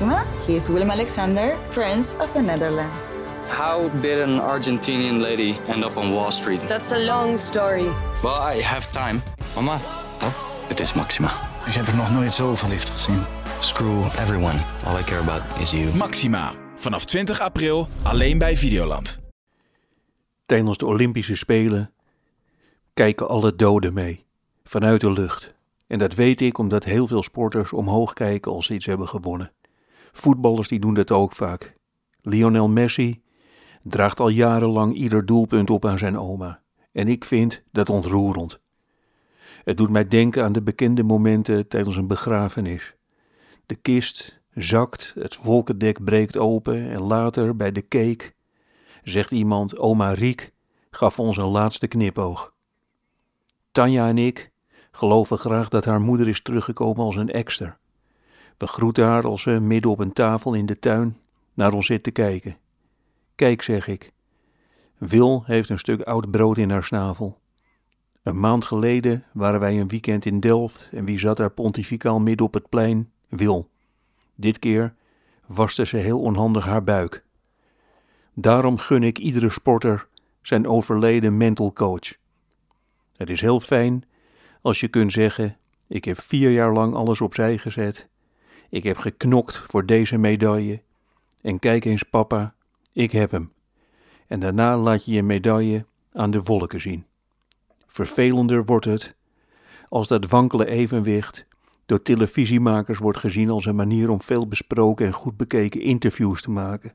Maxima. He is Willem Alexander, Prince of the Netherlands. How did an Argentinian lady end up on Wall Street? That's a long story. Well, I have time. Mama, Het is Maxima. ik heb er nog nooit zo verliefd gezien. Screw everyone. All I care about is you. Maxima. Vanaf 20 april alleen bij Videoland. Tijdens de Olympische Spelen kijken alle doden mee, vanuit de lucht. En dat weet ik omdat heel veel sporters omhoog kijken als ze iets hebben gewonnen. Voetballers die doen dat ook vaak. Lionel Messi draagt al jarenlang ieder doelpunt op aan zijn oma. En ik vind dat ontroerend. Het doet mij denken aan de bekende momenten tijdens een begrafenis. De kist zakt, het wolkendek breekt open en later bij de cake zegt iemand: Oma Riek gaf ons een laatste knipoog. Tanja en ik geloven graag dat haar moeder is teruggekomen als een ekster. We groeten haar als ze midden op een tafel in de tuin naar ons zit te kijken. Kijk, zeg ik. Wil heeft een stuk oud brood in haar snavel. Een maand geleden waren wij een weekend in Delft en wie zat daar pontificaal midden op het plein? Wil. Dit keer waste ze heel onhandig haar buik. Daarom gun ik iedere sporter zijn overleden mental coach. Het is heel fijn als je kunt zeggen: Ik heb vier jaar lang alles opzij gezet. Ik heb geknokt voor deze medaille. En kijk eens, papa, ik heb hem. En daarna laat je je medaille aan de wolken zien. Vervelender wordt het als dat wankele evenwicht door televisiemakers wordt gezien als een manier om veel besproken en goed bekeken interviews te maken.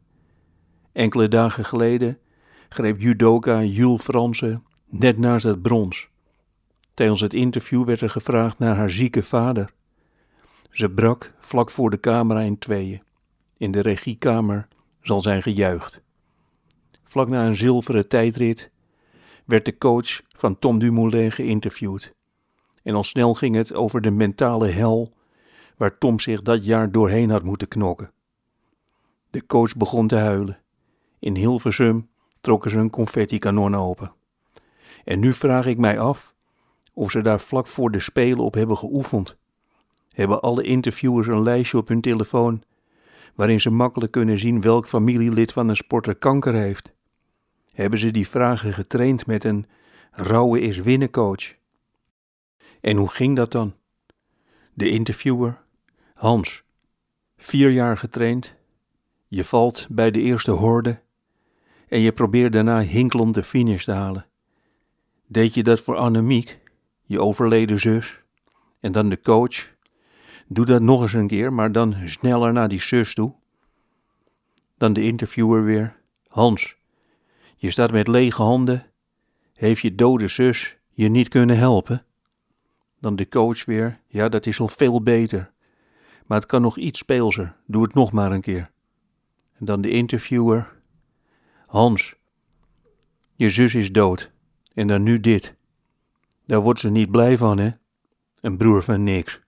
Enkele dagen geleden greep judoka Jules Fransen net naast het brons. Tijdens het interview werd er gevraagd naar haar zieke vader. Ze brak vlak voor de camera in tweeën. In de regiekamer zal zijn gejuicht. Vlak na een zilveren tijdrit werd de coach van Tom Dumoulin geïnterviewd. En al snel ging het over de mentale hel waar Tom zich dat jaar doorheen had moeten knokken. De coach begon te huilen. In Hilversum trokken ze een confetti-kanon open. En nu vraag ik mij af of ze daar vlak voor de Spelen op hebben geoefend. Hebben alle interviewers een lijstje op hun telefoon waarin ze makkelijk kunnen zien welk familielid van een sporter kanker heeft? Hebben ze die vragen getraind met een rauwe is winnen coach? En hoe ging dat dan? De interviewer, Hans, vier jaar getraind, je valt bij de eerste horde en je probeert daarna hinkelend de finish te halen. Deed je dat voor Annemiek, je overleden zus, en dan de coach? Doe dat nog eens een keer, maar dan sneller naar die zus toe. Dan de interviewer weer. Hans, je staat met lege handen. Heeft je dode zus je niet kunnen helpen? Dan de coach weer. Ja, dat is al veel beter. Maar het kan nog iets speelser. Doe het nog maar een keer. En dan de interviewer. Hans, je zus is dood. En dan nu dit. Daar wordt ze niet blij van, hè? Een broer van niks.